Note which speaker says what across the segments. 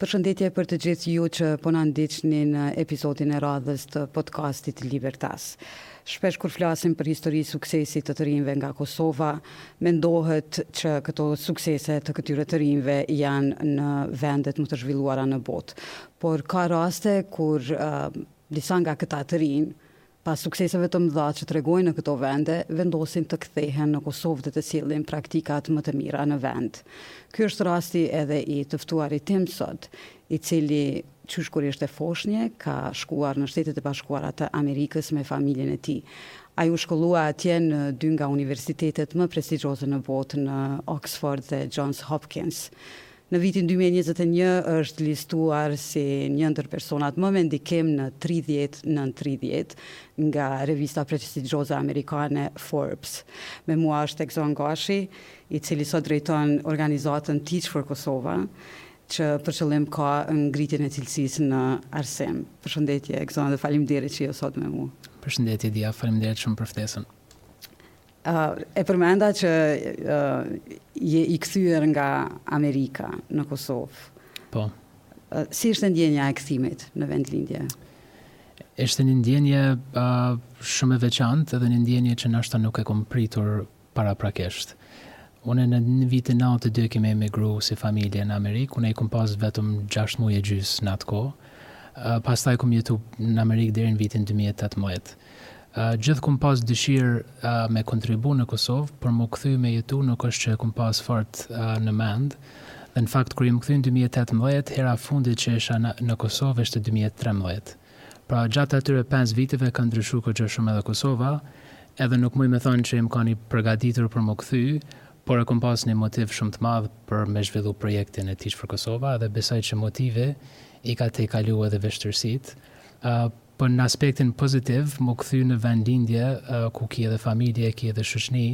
Speaker 1: Përshëndetje për të gjithë ju që po na ndiqni në episodin e radhës të podcastit Libertas. Shpesh kur flasim për histori suksesi të të rinjve nga Kosova, mendohet që këto suksese të këtyre të rinjve janë në vendet më të zhvilluara në botë. Por ka raste kur uh, disa nga këta të rinj Pas sukseseve të mëdha që tregojnë në këto vende, vendosin të kthehen në Kosovë dhe të sjellin praktikat më të mira në vend. Ky është rasti edhe i të ftuarit tim sot, i cili, qysh kur ishte foshnje, ka shkuar në Shtetet e Bashkuara të Amerikës me familjen e tij. Ai u shkollua atje në dy nga universitetet më prestigjioze në botë, në Oxford dhe Johns Hopkins. Në vitin dy mijë e njëzet e një është listuar si një ndër personat më me ndikim në tridhjetë nën tridhjetë nga revista prestigjoze amerikane Forbes. Me mua është Egzon Gashi, i cili sot drejton organizatën Teach for Kosova, që për qëllim ka ngritjen e cilësisë në arsim. Përshëndetje Egzon dhe faleminderit që je sot me mua.
Speaker 2: Përshëndetje Dia, faleminderit shumë për ftesën.
Speaker 1: E përmenda që je i kthyer nga Amerika në Kosovë.
Speaker 2: Po.
Speaker 1: Si ishte ndjenja e kthimit në vendlindje?
Speaker 2: Ishte një ndjenje uh, shumë e veçantë dhe një ndjenje që nashta nuk e kom pritur paraprakisht. Unë në vitin nantë e dy kemi emigru si familje në Amerikë, unë e kom pas vetëm 6 muj e gjys në atë kohë, uh, pastaj kom jetu në Amerikë deri në vitin 2018. Gjith kum pas dëshir me kontribu në Kosovë, por mu kthy me jetu nuk është që e kum pas fort në mend, dhe në fakt kur jam kthy në dy mijë e tetëmbëdhjetë hera e fundit që isha në Kosovë ishte dy mijë e trembëdhjetë. Pra gjat atyre pesë viteve ka ndryshu goxha shumë edhe Kosova, edhe nuk muj me than që jam kan i përgatitur për mu kthy, por e kum pas një motiv shumë të madh për me zhvillu projektin e Teach for Kosova edhe besoj që motivi i ka tejkalu edhe vështirsitë, Po në aspektin pozitiv mu kthy në vendlindje ku ki edhe familje ki edhe shoqni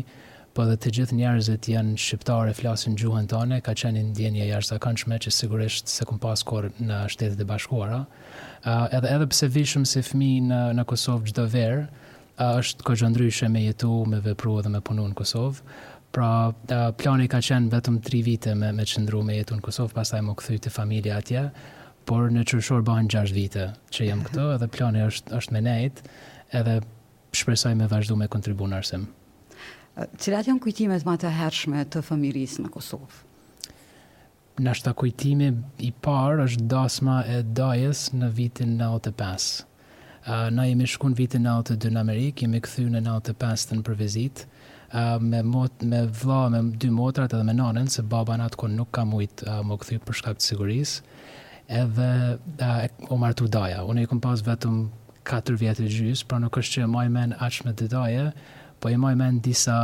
Speaker 2: po edhe të gjith njerëzit jan shqiptar e flasin gjuhën tonë ka qen një ndjenjë e jashtzakonshme që sigurisht s'e kum pas kurr në Shtetet e Bashkuara edhe edhe pse vishëm si fmij në në Kosovë çdo ver është goxha ndryshe me jetu me vepru edhe me punu në Kosovë pra plani ka qen vetëm tri vite me me qëndru me jetu në Kosovë pastaj mu kthy te familja atje Por në qershor bëhen gjashtë vite që jam këtu edhe plani është është me nejt edhe shpresoj me vazhdu me kontribu në arsim.
Speaker 1: Cilat janë kujtimet më të hershme të fëmijërisë në Kosovë?
Speaker 2: Nashta kujtimi i parë është dasma e dajës në vitin nëntë e pesë. Na jemi shku në vitin nandhjetë e dy në Amerikë, jemi kthy në nandhjetë e pestën për vizitë, me mot me vlla me dy motrat edhe me nanen, se baba në atë kohë nuk ka mujt me u kthy për shkak të sigurisë, edhe u martu daja. Unë i kom pas vetëm katër vjet e gjysmë, pra nuk është që e maj men aq në detaje, po i maj men disa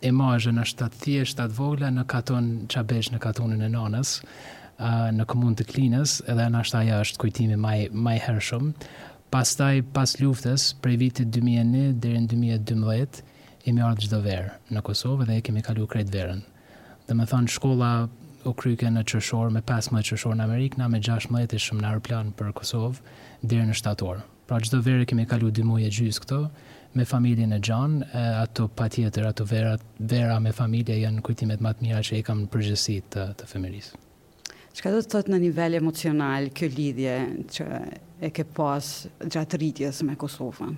Speaker 2: Imazhe ashtu të thjeshta të vogla në katon Çabiq në katonin e nënës në komunë të Klinës dhe nashta ajo është kujtimi ma i ma i hershëm. Pastaj pas luftës prej vitit dy mijë e një deri në dy mijë e dymbëdhjetë jemi ardhë çdo verë në Kosovë dhe e kemi kalu krejt verën. Domethënë shkolla u kryke në qershor me pesëmbëdhjetë qershor në Amerikë na me gjashtëmbëdhjetë ishëm në aeroplan për Kosovë deri në shtator. Pra çdo verë e kemi kalu dy muj e gjysë këtu me familjen e gjan e ato patjetër ato verat vera me familje janë kujtimet ma të mira që i kam në përgjithësi të të fëmijërisë.
Speaker 1: Çka do të thotë në nivel emocional kjo lidhje që e ke pas gjatë rritjes me Kosovën?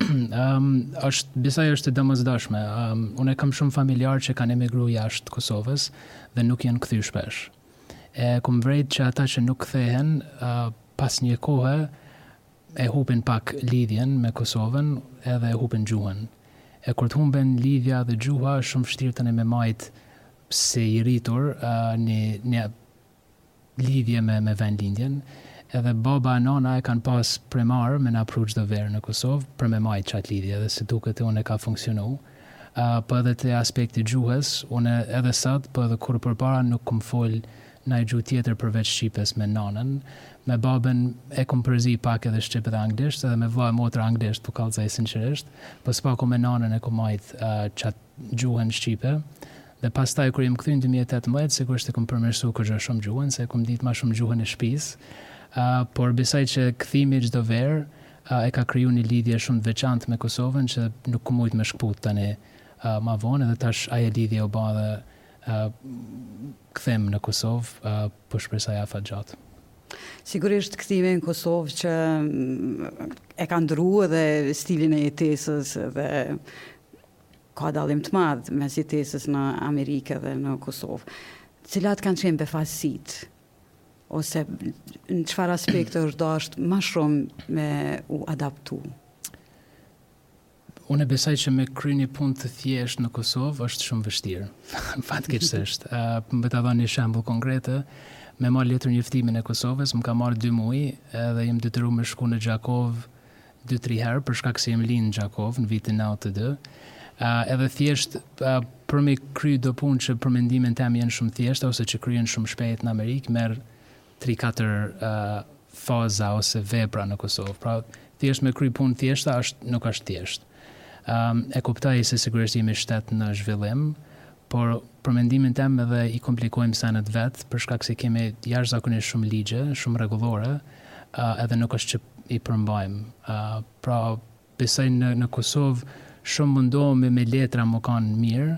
Speaker 2: Ëm është besoj është e domosdoshme. Ëm unë kam shumë familjarë që kanë emigruar jashtë Kosovës dhe nuk janë kthy shpesh. E kum vrejt që ata që nuk kthehen, ë Pas një kohe e hupin pak lidhjen me Kosovën edhe e hupin gjuhën. E kur të humben lidhja dhe gjuha është shumë vështirë tani me majtë si i rritur një një lidhje me me vendlindjen. Edhe baba e nana e kanë pas primar me na pru çdo verë në Kosovë për me majtë qatë lidhje edhe si duket ka funksionu. Po edhe te aspekti i gjuhës unë edhe sot po edhe kurrë përpara nuk kom fol naj gjuhë tjetër përveç shqipes me nanën me baben e kom përzi pak edhe shqip edhe anglisht edhe me vlla e motër anglisht po kallxoj sinqerisht po së paku me nanën e kom majt qat gjuhën shqipe dhe pastaj kur jem kthy në dy mijë e tetëmbëdhjetë sigurisht e kom përmirsu goxha shum gjuhën se e kom dit ma shum gjuhën e shpis por besoj që kthimi çdo ver e ka kriju ni lidhje shum të veçant me Kosovën që nuk kom mujt me shkput tani ma von edhe tash ajo lidhje u ba edhe kthim në Kosovë, po shpresoj afatgjatë.
Speaker 1: Sigurisht kthimi në Kosovë që e ka ndrru edhe stilin e jetesës dhe ka dallim të madh mes jetesës në Amerikë dhe në Kosovë. Cilat kanë qenë befasitë, ose në çfarë aspekt është dasht ma shumë me u adaptu?
Speaker 2: Unë besoj që me kry një punë të thjeshtë në Kosovë është shumë vështirë, fatkeqësisht. Për ta dhënë një shembull konkret, me marrë letërnjoftimin e Kosovës më ka marrë dy muj dhe jam detyruar me shku në Gjakovë dy-tri herë për shkak se jam lind në Gjakovë në vitin nëntëdhjetë e dy. Edhe thjesht për me kry do punë që për mendimin tem janë shumë thjeshta ose që kryhen shumë shpejt në Amerikë, merr tri katër faza ose vepra në Kosovë. Pra, thjesht me kry punë thjeshta është nuk është thjesht. Ëm e kuptoj se sigurisht jemi shtet në zhvillim, por për mendimin tem edhe i komplikojmë senet vetë për shkak se kemi jashtëzakonisht shumë ligje, shumë rregullore, ë edhe nuk është që i përmbajmë. Ë pra Besoj në në Kosovë shumë mundohemi me letra mu kanë mirë,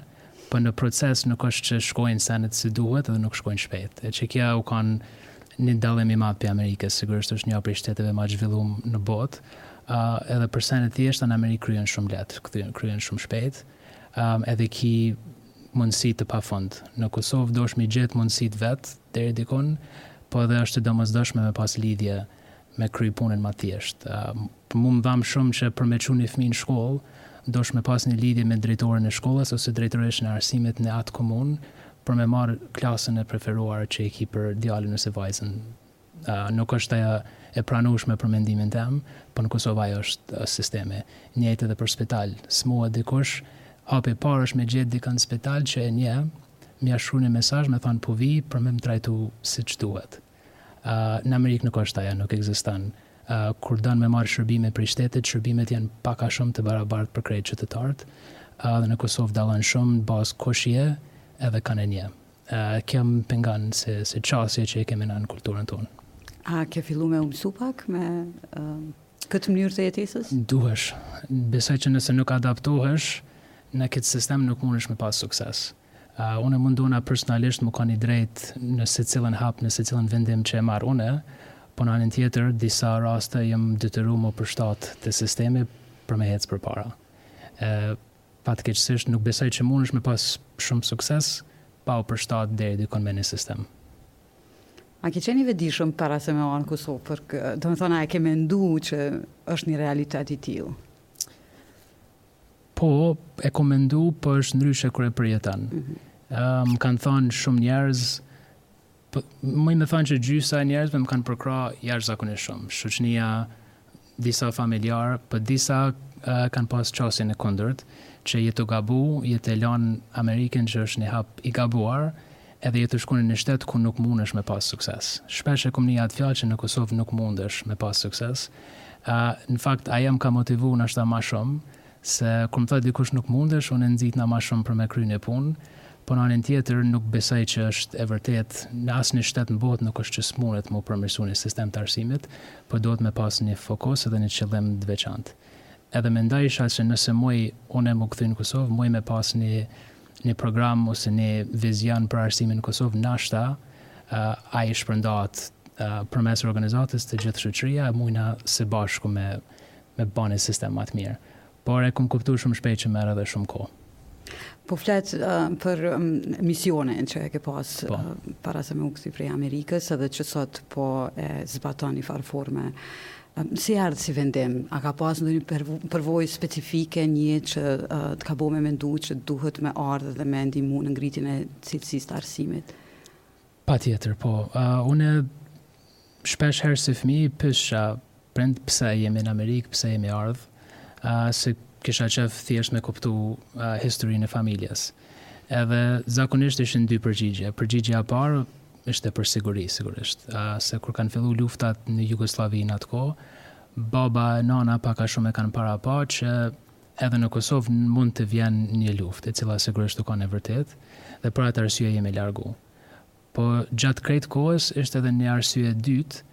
Speaker 2: po në proces nuk është që shkojnë senet si duhet edhe nuk shkojnë shpejt. E që kjo u kanë një dallim i madh prej Amerikës, sigurisht është njo prej shteteve ma të zhvillum në botë, edhe senet e thjeshta në Amerikë kryhen shumë lehtë, kthyen kryhen shumë shpejt, edhe ki mundësi të pafund. Në Kosovë duhesh me i gjet mundësitë vetë deri dikun, po edhe është e domosdoshme me pas lidhje me kry punën ma thjesht. Mu m'dhem shumë që për me çu ni fmi n'shkollë, duhesh me pas ni lidhje me drejtoren e shkollës ose drejtoreshën e arsimit në atë komunë për me marr klasën e preferuar që e ki për djalin ose vajzën. Nuk është ajo e pranueshme për mendimin tem, po në Kosovë ai është sistemi. Njejtë edhe për spital. Smuhet dikush, hapi i parë është me gjet dikë n'spital që e njeh, m'ia shkru ni mesazh me than po vij për me m'trajtu siç duhet. Në Amerikë nuk është ajo, nuk ekziston. Kur don me marrë shërbime prej shtetit, shërbimet janë pak a shumë të barabartë për krejt qytetarët. Edhe në Kosovë dallon shumë në bazë kush je edhe kanë e njeh. Kjo më pengon si si qasje që e kemi na në kulturën tonë.
Speaker 1: A ke fillu me u mësu pak me këtë mënyrë të jetesës?
Speaker 2: Duhesh. Besoj që nëse nuk adaptohesh në këtë sistem nuk mundesh me pas sukses. Unë mundona personalisht me kon i drejtë në secilën hap, në secilën vendim që e marr unë, po në anën tjetër disa raste jam detyru mu përshtat te sistemi për me ec përpara. E fatkeqësisht nuk besoj që mundesh me pas shumë sukses pa u përshtat deri dikun me një sistem.
Speaker 1: A ke qenë i vetëdijshëm para se me ardhë në Kosovë për këtë? Domethënë a e ke mendu që është një realitet i tillë?
Speaker 2: Po, e kom mendu, po është ndryshe kur e përjeton. Më kanë thonë shumë njerëz, muj me thanë që gjysa e njerëzve më kanë përkra jashtëzakonisht shumë. Shoqënia, disa familjarë, po disa kanë pas qasjen e kundërt, që je tu gabu, je tu e lanë Amerikën që është një hap i gabuar, Edhe je tu shku n'ni shtet ku nuk munesh me pas sukses. Shpesh e kom ni atë fjalë që në Kosovë nuk mundesh me pas sukses. Në fakt ajo më ka motivu nashta ma shumë, se kur më thotë dikush nuk mundesh, unë nxitna ma shumë për me kry ni punë, po në anën tjetër nuk besoj që është e vërtetë, në asni shtet në botë nuk është që s'munet mu përmirsu ni sistem t'arsimit, po duhet me pas ni fokus edhe ni qëllim t'veçantë. Edhe mendojsha që nëse muj une mu kthy në Kosovë, muj me pas ni një program ose një vizion për arsimin në Kosovë, nashta ai shpërndahet përmes organizatës të gjithë shoqëria e mujna së bashku me ba një sistem ma të mirë. Por e kum kuptu shumë shpejt që merr edhe shumë kohë.
Speaker 1: Po flet uh, për um, misionin që e ke pas po. uh, para se me u kthy prej Amerikës edhe që sot po e zbaton në një farë forme. Uh, Si erdh si vendim? A ka pas ndonjë përvojë specifike, në jetë që të ka bo me mendu që duhet me ardhë dhe me ndihmu në ngritjen e cilësisë të arsimit?
Speaker 2: Pa tjetër, po. Une shpesh herë si fëmi i pytsha prind pse jemi në Amerikë, pse jemi ardhë, se kisha qef thjesht me kuptu historinë e familjes. Edhe zakonisht ishin dy përgjigje. Përgjigja e parë Ishte për siguri, sigurisht. Se kur kanë fillu luftat në Jugosllavi në atë kohë, baba e nëna pak a shumë e kanë parapa që edhe në Kosovë mundet vjen një luftë, e cila sigurisht u bo e vërtetë, dhe për atë arsye jemi largu. Po gjatë krejt kohës ishte edhe një arsye e dytë,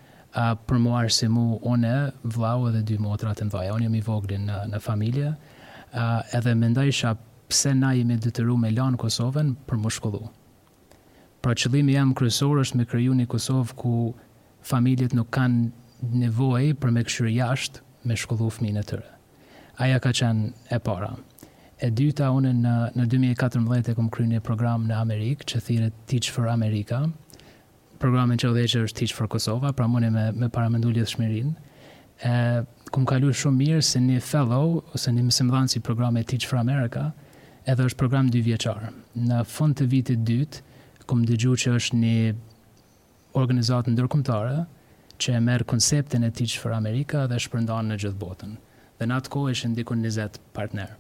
Speaker 2: për m'u arsimu une, vllau edhe dy motrat e mëdhaja. Unë jam i vogli në në familje, edhe mendojsha pse na jemi detyru me lanë Kosovën për m'u shkollu. Pra qëllimi jem kryesor është me kriju një Kosovë ku familjet nuk kanë nevojë për me kshyr jashtë me shkollu fëmijën e tyre. Ajo ka qenë e para. E dyta unë në në dy mijë e katërmbëdhjetë e kom kry një program në Amerikë që thirret Teach for America Programin që udhëheq është Teach for Kosova, pra munesh me me paramendu lidhshmërinë. E kum kalu shumë mirë si një fellow ose një mësimdhënës i programit Teach for America, edhe është program dy vjeçar. Në fund të vitit të dytë kum dëgju që është një organizatë ndërkombëtare që e merr konceptin e Teach for America dhe shpërndan në gjithë botën. Dhe në atë kohë ishin diku njëzet partnerë.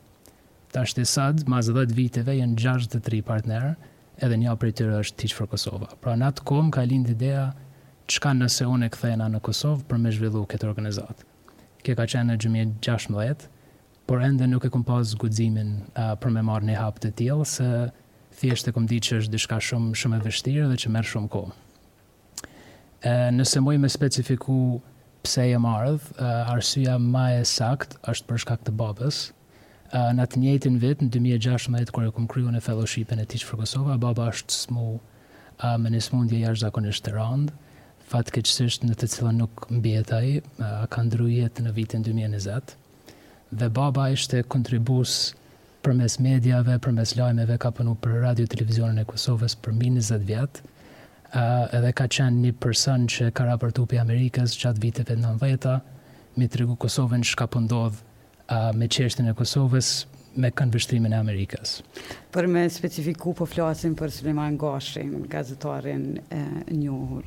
Speaker 2: Tashti sot, mas dhjetë viteve janë gjashtëdhjetë e tri partnerë Edhe nja prej tyre është Teach for Kosova. Pra në atë kohë më ka lindë ideja çka nëse unë kthehna në Kosovë për me zhvillu këtë organizatë. Kjo ka qenë në dy mijë e gjashtëmbëdhjetë, por ende nuk e kom pas guximin për me marrë ni hap të tillë se thjesht e kom ditë që është diçka shumë shumë e vështirë dhe që merr shumë kohë. Nëse muj me specifiku pse jam ardh, arsyeja ma e saktë është për shkak të babës. Në të njëjtin vit, në dy mijë e gjashtëmbëdhjetë, kur e kam kry unë Fellowship-in e Teach for Kosova, baba është smu me një sëmundje jashtëzakonisht të randë, fatkeqësisht në të cilën nuk mbijetoi ka ndrru jetë në vitin dy mijë e njëzet. Dhe baba ishte kontribues përmes mediave, përmes lajmeve ka punu për Radio Televizionin e Kosovës për mbi njëzet vjet, edhe ka qenë një person që ka raportu prej Amerikës gjatë viteve të nëntëdhjeta, me i tregu Kosovës çka po ndodh me çështjen e Kosovës me këndvështrimin e Amerikës.
Speaker 1: Për me specifiku po flasim për Sulejman Gashin, gazetarin e njohur.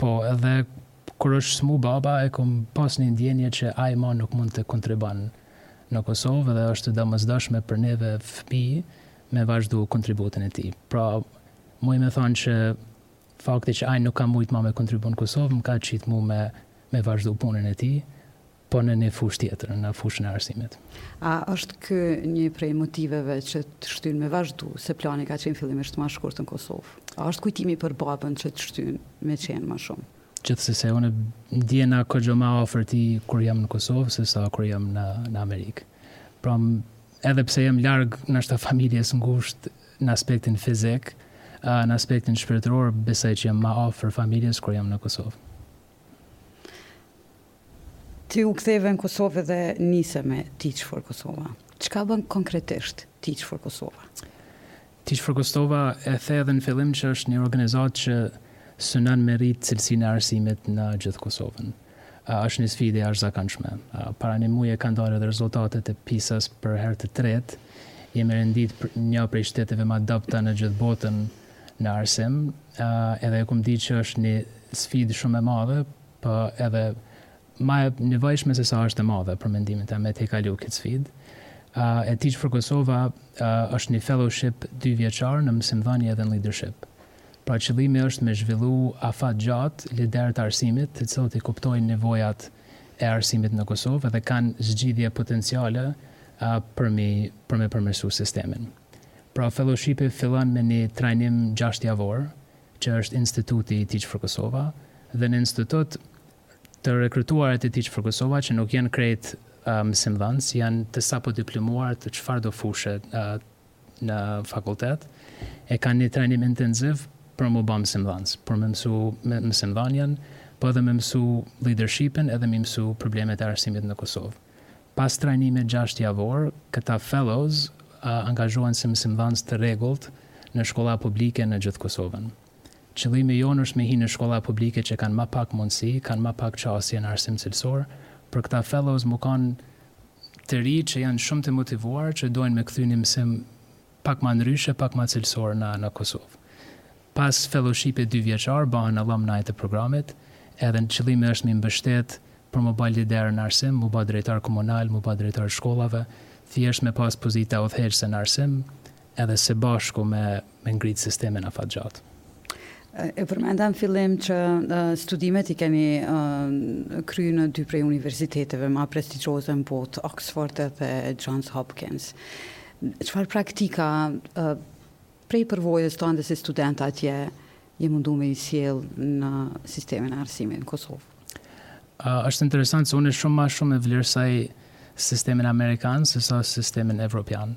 Speaker 2: Po, edhe Kur është smu baba e kom pas një ndjenje që ai ma nuk mund të kontribon në Kosovë dhe është e domosdoshme për neve fëmijë me vazhdu kontributin e tij. Pra muj me thanë që fakti që ai nuk ka mujt ma me kontribu në Kosovë më ka qit mu me me vazhdu punën e tij por në një fushë tjetër, në fushën e arsimit.
Speaker 1: A është ky një prej motiveve që të shtyn me vazhdu, se plani ka qenë fillimisht ma shkurt në Kosovë? A është kujtimi për babën që të shtyn me qenë ma shumë?
Speaker 2: Gjithsesi se unë ndjena kogja ma afër tij kur jam në Kosovë, se sa kur jam në, në Amerikë. Pra, edhe pse jam larg ndoshta familjes ngusht në aspektin fizik, në aspektin shpirtëror, besoj që jam ma afër familjes kur jam në Kosovë.
Speaker 1: Ti u ktheve në Kosovë dhe nise me Teach for Kosova. Çka bën konkretisht Teach for Kosova?
Speaker 2: Teach for Kosova e the edhe në fillim që është një organizatë që synon me rrit cilësinë e arsimit në gjithë Kosovën. Është një sfidë e jashtëzakonshme. Para një muaji kanë dalë edhe rezultatet e PISA-s për herë të tretë. Jemi renditë për një prej shteteve ma të dobëta në gjithë botën në arsim. Edhe e kom dijtë që është një sfidë shumë e madhe, po edhe ma e nevojshme se sa është e madhe për mendimin tem me tejkalu këtë sfidë. E Teach for Kosova është një fellowship dyvjeçar në mësimdhënie dhe në leadership. Pra qëllimi është me zhvillu afatgjatë liderë të arsimit të cilët i kuptojnë nevojat e arsimit në Kosovë dhe kanë zgjidhje potenciale për mi për me përmirësu sistemin. Pra fellowshipi fillon me një trajnim gjashtë javor që është instituti i Teach for Kosova dhe në institut të rekrutuarit e Teach for Kosova që nuk janë krejt mësimdhënës, janë të sapodiplomuar të çfarëdo fushe në fakultet, e kanë një trajnim intensiv për m'u bë mësimdhënës, për me mësu mësimdhënien, po edhe me mësu leadershipin edhe me mësu problemet e arsimit në Kosovë. Pas trajnimit gjashtëjavor, këta Fellows angazhohen si mësimdhënës të rregullt në shkolla publike në gjithë Kosovën. Qëllimi jonë është me hi në shkolla publike që kanë ma pak mundësi, kanë ma pak qasje në arsim cilësor, për këta Fellows me kanë të rinj që janë shumë të motivuar që dojnë me kthy një mësim pak ma ndryshe, pak ma cilësor në në Kosovë. Pas fellowship-it dy vjeçar bahen alumni të programit, edhe qëllimi është mi mbështet për mu ba lider në arsim, mu ba drejtar komunal, mu ba drejtar shkollave, thjesht me pas pozita udhëheqëse në arsim, edhe së bashku me me ngritë sistemin afatgjatë.
Speaker 1: E përmenda në fillim që studimet i keni kry në dy prej universiteteve ma prestigjose në botë, Oxford dhe Johns Hopkins. Çfarë praktika prej përvojës tande si studente atje je mundu me i sjellë në sistemin e arsimit në Kosovë?
Speaker 2: Ë është interesant se unë shumë ma shumë e vlerësoj sistemin amerikan se sa sistemin evropian.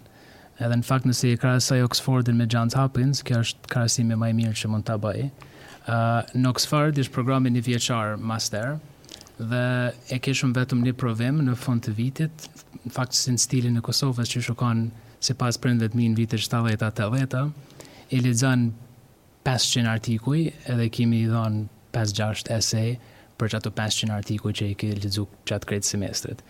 Speaker 2: Edhe në fakt nëse e krahasoj Oxfordin me Johns Hopkins, ky është krahasimi më i mirë që mund ta bëj. Ë në Oxford ishte programi një vjeçar master dhe e keshëm vetëm një provim në fund të vitit, në fakt si në stilin e Kosovës qysh u kanë sipas prindërve të mi në vitet shtatëdhjeta tetëdhjeta, e lexon pesëqind artikuj edhe ke me i dhanë pesë gjashtë esej për ato pesëqind artikuj që i ke lexu gjatë krejt semestrit.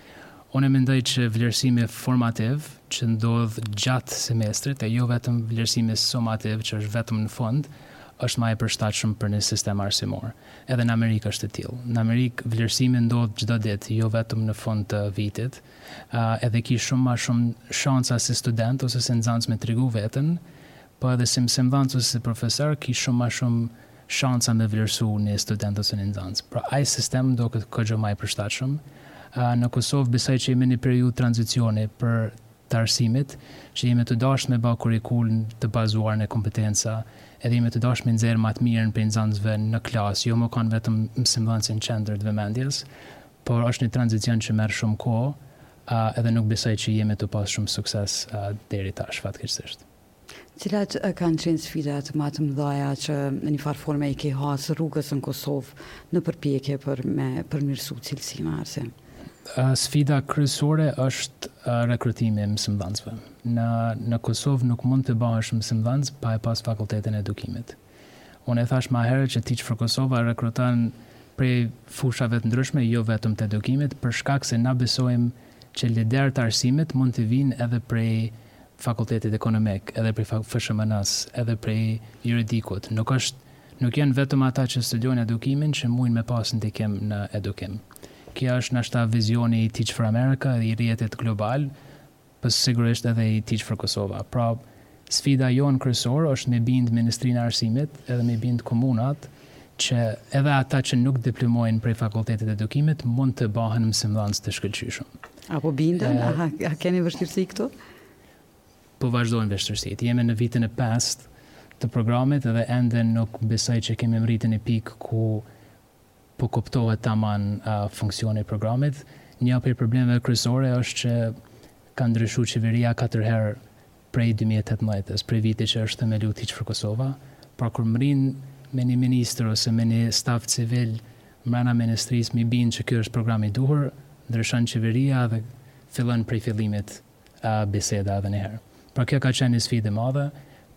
Speaker 2: Unë mendoj që vlerësimi formativ që ndodh gjatë semestrit e jo vetëm vlerësimi sumativ që është vetëm në fund është ma i përshtatshëm për një sistem arsimor. Edhe në Amerikë është e tillë. Në Amerikë vlerësimi ndodh çdo ditë, jo vetëm në fund të vitit. Edhe ki shumë ma shumë shansa si student ose si nxënës me tregu veten Po edhe si mësimdhënës ose si profesor ki shumë ma shumë shansa me vlerësu ni student ose ni nxënës. Pra ai sistem m'doket kogja ma i përshtatshëm. Në Kosovë besoj që jemi ni periudhë tranzicioni prej t'arsimit, që jemi tu dashtë me ba kurikulën të bazuar në kompetenca edhe jemi tu dashtë me nxjerrë ma të mirën prej nxënësve në klasë, jo me kanë vetëm mësimdhënësi n'qendër t'vëmendjes. Por është ni tranzicion që merr shumë kohë edhe nuk besoj që jemi tu pas shumë sukses deri tash, fatkeqësisht.
Speaker 1: Cilat kanë qenë sfidat ma të mëdha që në një farë forme i ke hasë rrugës në Kosovë në përpjekje për me përmirësu cilësinë e arsimit?
Speaker 2: Sfida kryesore është rekrutimi i mësimdhënësve. Në në Kosovë nuk mund të bahesh mësimdhënës pa e pasë fakultetin e edukimit. Unë e thashë ma herët që Teach for Kosova rekruton prej fushave të ndryshme, jo vetëm të edukimit, për shkak se na besojmë që liderë të arsimit mund të vijnë edhe prej Fakultetit Ekonomik, edhe prej FSHMN-së, edhe prej Juridikut. Nuk është, nuk janë vetëm ata që studiojnë edukimin që mujnë me pasë ndikim në edukim. Kjo është nashta vizioni i Teach for America dhe i rrjetit global, Po sigurisht edhe i Teach for Kosova. Pra, sfida jonë kryesore është me bindë Ministrinë e Arsimit edhe me bindë komunat që edhe ata që nuk diplomojnë prej Fakultetit të Edukimit mund të bëhen mësimdhënës të shkëlqyshëm.
Speaker 1: A po bindën? A keni vështirësi këtu?
Speaker 2: Po vazhdojnë vështirësitë. Jemi në vitin e pestë të programit dhe ende nuk besoj që kemi mritë ni pikë ku Po kuptohet taman funksioni i programit. Një prej problemeve kryesore është që ka ndryshu qeveria katër herë prej dy mijë e tetëmbëdhjetë, prej vitit që është themelu Teach for Kosova, pra kur mrin me një ministër ose me një staf civil mrena ministrisë mi bind që ky është programi i duhur, ndryshon qeveria dhe fillon prej fillimit biseda edhe një herë. Pra kjo ka qenë një sfidë e madhe,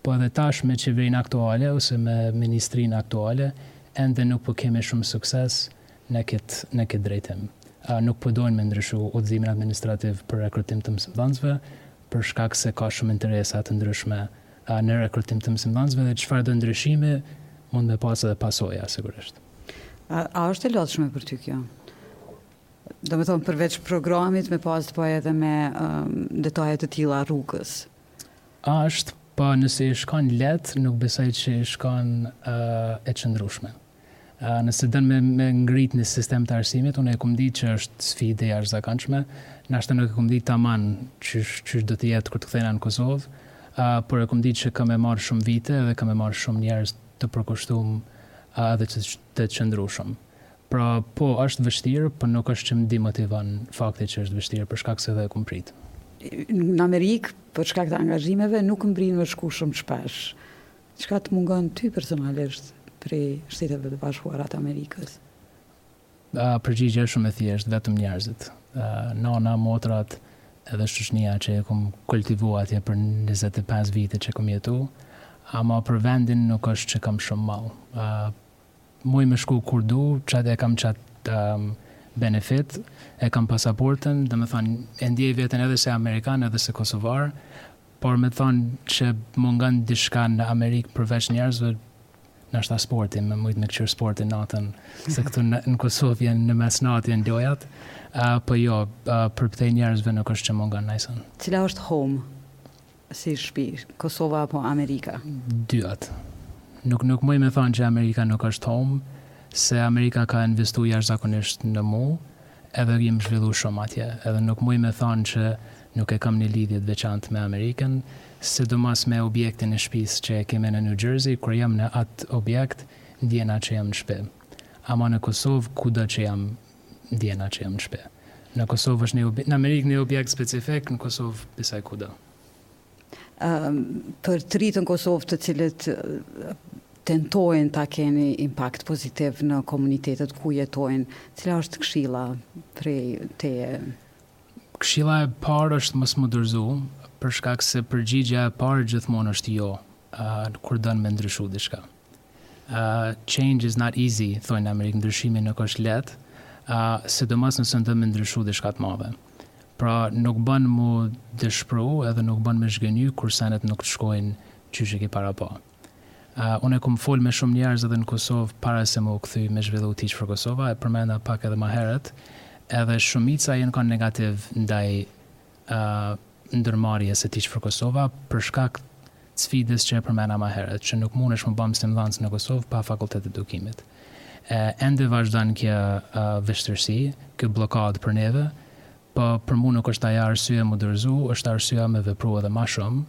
Speaker 2: po edhe tash me qeverinë aktuale ose me ministrinë aktuale ende nuk po kemi shumë sukses në këtë në këtë drejtim. Nuk po dojnë me ndryshu udhëzimin administrativ për rekrutim të mësimdhënësve, për shkak se ka shumë interesa të ndryshme në rekrutim të mësimdhënësve dhe çfarëdo ndryshimi mund me pas edhe pasoja sigurisht.
Speaker 1: A është e lodhshme për ty kjo? Domethonë përveç programit me pas punë edhe me detaje të tila rrugës?
Speaker 2: Asht, po po nëse i shkon lehtë, nuk besoj që i shkon e qëndrushme. Nëse don me, me ngrit një sistem të arsimit, unë e kom ditë që është sfidë e jashtëzakonshme, nashta nuk e kom ditë taman që, që do të jetë kur të kthehna në Kosovë, por e kom ditë që ka me marrë shumë vite dhe ka me marrë shumë njerëz të përkushtum dhe të, të qëndrushëm. Pra, po, është vështirë, por nuk është që më demotivon fakti që është vështirë, për shkak se edhe e kom prit.
Speaker 1: Në Amerikë, për shkak të angazhimeve, nuk mrin me shku shumë shpesh. Çka të mungon ty personalisht prej Shteteve të Bashkuara të Amerikës?
Speaker 2: Përgjigja është shumë e thjeshtë, vetëm njerëzit. Nana, motrat, edhe shoqnia që e kom kultivu atje për 25 vite që kom jetu, ama për vendin nuk është që kam shumë mall. Muj me shku kur du, qat e kam qat benefit, e kam pasaportën, domethënë e ndjej veten edhe si amerikan edhe si kosovar, por me thon që m'mungon diçka në Amerikë përveç njerëzve, nashta sporti, me mujt me kqyr sportin natën, se këtu në Kosovë jan në mes natë jan lojat, po jo, përtej njerëzve nuk është që m'mungon najsen.
Speaker 1: Cila është home? Si shpi, Kosova apo Amerika?
Speaker 2: Dyat. Nuk nuk muj me thanë që Amerika nuk është home, se Amerika ka investu jashtëzakonisht në mu, edhe jom zhvillu shumë atje. Edhe nuk muj me thanë që nuk e kam ni lidhje të veçantë me Amerikën, sidomos me objektin e shpisë që e kemi në New Jersey, kur jam në atë objekt, ndihna që jam në shpi. Ama në Kosovë, kudo që jam, ndjena që jam në shpi. Në Kosovë është një, në Amerikë një objekt specifik, në Kosovë besoj kudo.
Speaker 1: Për të rinjtë në Kosovë të cilët tentojnë të kenë impakt pozitiv në komunitetet ku jetojnë, cila është këshila prej teje?
Speaker 2: Këshila e parë është mos mu dorëzu, për shkak se përgjigja e parë gjithmonë është jo, kur don me ndryshu diçka. Change is not easy, thonë në Amerikë, ndryshimi nuk është lehtë, sidomos nëse don me ndryshu diçka të madhe. Pra, nuk bën mu dëshpru edhe nuk bën mu zhgënjy kur senet nuk të shkojnë qysh e ke parapa. Unë kom fol me shumë njerëz edhe në Kosovë, para se me u kthy me zhvillu Teach for Kosova, e përmenda pak edhe ma herët, edhe shumica janë kanë negativ ndaj ndërmarrjes së Teach for Kosova për shkak të sfidës që e përmena më herët, që nuk mundesh mu ba mësimdhënës në Kosovë pa fakultet të edukimit. Ende vazhdon kjo vështirësi, kjo bllokadë për neve, po për mua nuk është ajo arsye mu dorëzu, është arsye me vepru edhe ma shumë,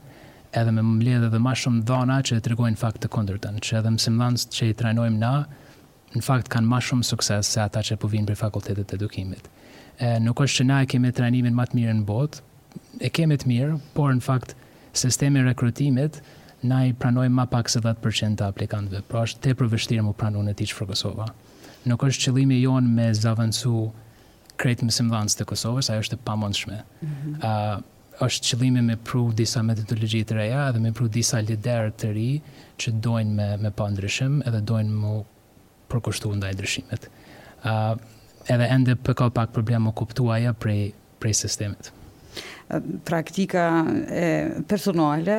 Speaker 2: edhe me mbledh edhe ma shumë të dhëna që tregojnë në fakt të kundërtën, që edhe mësimdhënësit që i trajnojmë na në fakt kanë ma shumë sukses se ata që po vijnë prej fakultetit të edukimit. E, nuk është që na e kemi trajnimin ma të mirë në botë, e kemi të mirë, por në fakt sistemi i rekrutimit na i pranojmë ma pak se 10% të aplikantëve, pra është tepër vështirë mu pranu në Teach for Kosova. Nuk është qëllimi jonë me zëvendësu krejt mësimdhanësit e Kosovës, ajo është e pamundshme. Mm -hmm. uh, Është qëllimi me pru disa metodologji të reja edhe me pru disa liderë të rinj që dojnë me me pa ndryshim edhe dojnë mu përkushtu ndaj ndryshimit. Edhe ende po ka pak problem mu kuptu ajo prej prej sistemit.
Speaker 1: Praktika personale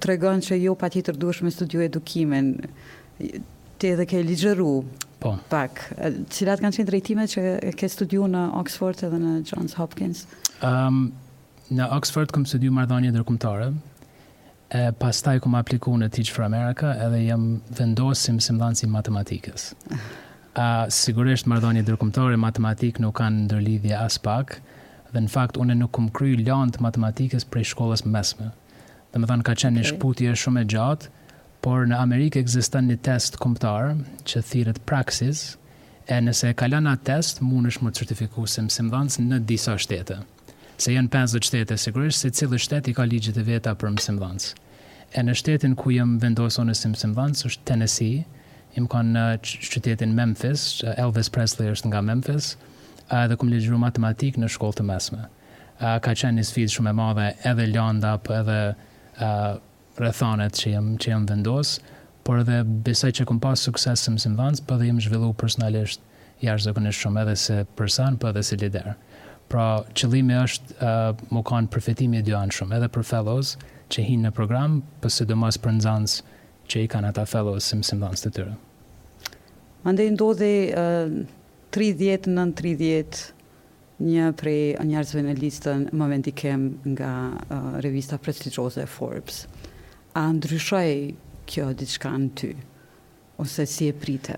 Speaker 1: tregon që jo patjetër duhesh me studiu edukimin. Ti edhe ke ligjëru
Speaker 2: po.
Speaker 1: pak. Cilat kanë qenë drejtimet që ke studiu në Oxford edhe në Johns Hopkins?
Speaker 2: Um, në Oxford kam studiu marrëdhanie ndërkombtare, e pastaj kam apliku në Teach for America edhe jam vendosë mësimdhanës i matematikës. A, sigurisht marrëdhanie ndërkombtare, matematikë nuk kanë ndërlidhje aspak, dhe në fakt unë nuk kam kry landë të matematikës prej shkollës mesme. Domethënë ka qenë një shkputje shumë e gjatë, por në Amerikë ekziston një test kombëtar që thirret Praxis, e nëse e kalon atë test mundesh mu certifiku si mësimdhënës në disa shtete. Se janë pesëdhjetë shtete sigurisht, secili shtet i ka ligjet e veta për mësimdhënës. E në shtetin ku jam vendosë unë si mësimdhënës është Tennessee, jam kon në qytetin Memphis, Elvis Presley është nga Memphis, edhe kam ligjëru matematikë në shkollë të mesme. ka qenë një sfidë shumë e madhe edhe lënda po edhe rrethanet që jam që jam vendos por edhe besoj që kom pas sukses si mësimdhënës po edhe jam zhvillu personalisht jashtëzakonisht shumë edhe si person po edhe si lider pra qëllimi është mu kanë përfitimi i dyanshëm edhe për fellows që hinë në program po sidomos për nxënësit që i kanë ata fellows si mësimdhënës të tyre
Speaker 1: Mandej ndodhi 30 nën 30 Një prej njerëzve në listën ma me ndikim nga revista prestigjoze Forbes. A ndryshoi kjo diçka në ty? Ose si e prite?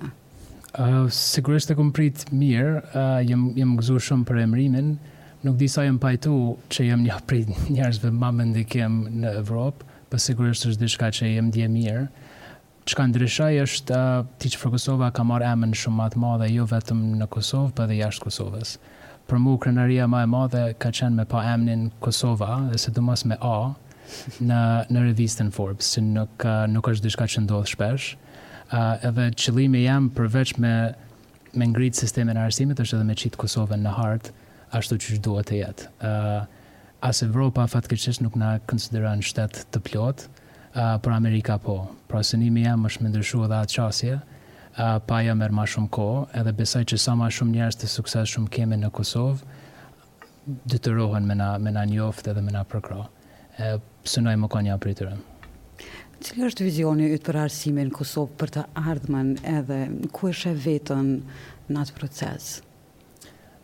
Speaker 2: Sigurisht e kom prit mirë, jam jam gëzu shumë për emërimin. Nuk di sa jam pajtu që jam një prej njerëzve ma me ndikim në Evropë, po sigurisht është diçka që jam ndje mirë. Çka ndryshoi është Teach for Kosova ka marrë emën shumë ma të madhe jo vetëm në Kosovë po edhe jashtë Kosovës. Për mu krenaria ma e madhe ka qenë me pa emnin Kosova edhe sidomos me A në në revistën Forbes që nuk nuk është diçka që ndodh shpesh. Edhe qëllimi jem përveç me me ngrit sistemin e arsimit është edhe me qit Kosovën në hartë ashtu qysh duhet të jetë. As Evropa fatkeqësisht nuk na konsideron shtet të plotë. Ahh por Amerika po. Pra synimi jem është me ndryshu edhe atë qasje, ahh po ajo merr ma shumë kohë, edhe besoj që sa ma shumë njerëz të suksesshëm kemi në Kosovë, detyrohen me na me na njoft edhe me na përkrah. E synoj me kon nja prej tyre.
Speaker 1: Cili është vizioni yt për arsimin në Kosovë për të ardhmen edhe ku e sheh veten në atë proces?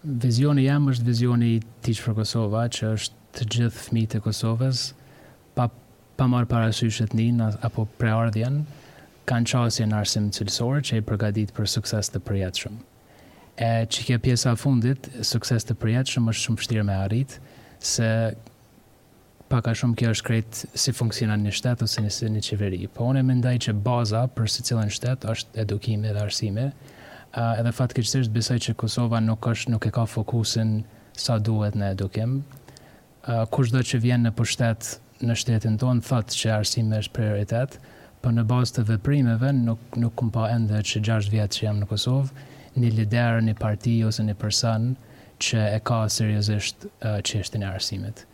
Speaker 2: Vizioni jem është vizioni i Teach for Kosova që është të gjithë fëmijët e Kosovës, pa pa marrë parasysh etninë apo prejardhjen, kanë qasje në arsim cilësor që i përgatit për sukses të përjetshëm. E që kjo pjesa e fundit, sukses të përjetshëm është shumë vështirë me arrit, se pak a shumë kjo është krejt si funksionon një shtet ose një, si një qeveri. Po unë mendoj që baza për secilin shtet është edukimi dhe arsimi. Ë edhe fatkeqësisht besoj që Kosova nuk është nuk e ka fokusin sa duhet në edukim. Kushdo që vjen në pushtet në shtetin tonë thotë që arsimi është prioritet, po në bazë të veprimeve nuk nuk kom pa ende që gjashtë vjet që jam në Kosovë, një lider, një parti ose një person që e ka seriozisht çështjen e arsimit.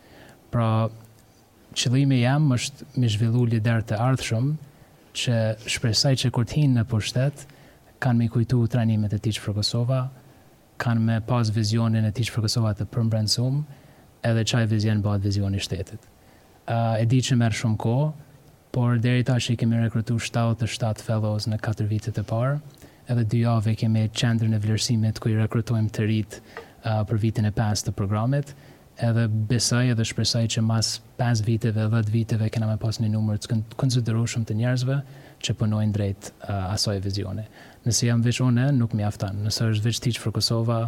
Speaker 2: Pra, qëllimi jem është me zhvillu lider të ardhshëm që shpresoj që kur të hijnë në pushtet kanë me i kujtu trajnimet e Teach for Kosova kanë me pas vizionin e Teach for Kosova të përmbrendësum edhe qaj vizion bahet vizioni i shtetit e di që merr shumë kohë por deri tash i kemi rekrutu shtatëdhjetë e shtatë fellows në katër vitet e parë edhe dy javë e kemi qendrën e vlerësimit ku i rekrutojmë të rijtë për vitin e pestë të programit Edhe besoj edhe shpresoj që mas pesë viteve, dhjetë viteve kena me pas një numër të konsiderueshëm të njerëzve që punojnë drejt asaj vizioni. Nëse jam veç unë, nuk mjafton. Nëse është veç Teach for Kosova,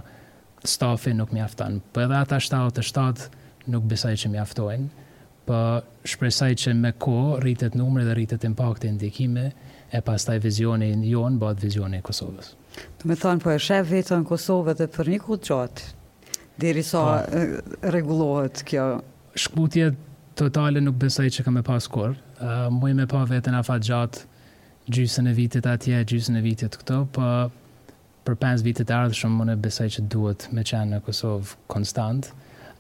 Speaker 2: stafi nuk mjafton. Po edhe ata shtatëdhjetë e shtatë nuk besoj që mjaftojnë. Po shpresoj që me kohë rritet numri dhe rritet impakti e ndikimi e pastaj vizioni jonë bëhet vizioni i Kosovës.
Speaker 1: Domethënë po e sheh veten në Kosovë edhe për një kohë të gjatë. Deri sa rregullohet kjo.
Speaker 2: Shkputje totale nuk besoj që ka me pas kurr. Muj me pa veten afatgjatë gjysën e vitit atje, gjysën e vitit këtu, po për pesë vitet e ardhshme unë besoj që duhet me qenë në Kosovë konstant,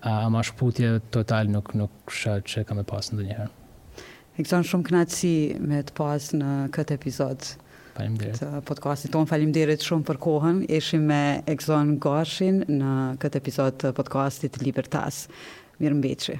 Speaker 2: ama shkputje total nuk nuk shoh që ka me pas
Speaker 1: ndonjëherë. Egzon shumë kënaqësi me të pas në këtë epizod të podcastit tonë. Faleminderit shumë për kohën. Ishim me Egzon Gashin në këtë epizod të podcastit Libertas. Mirëmbetshi.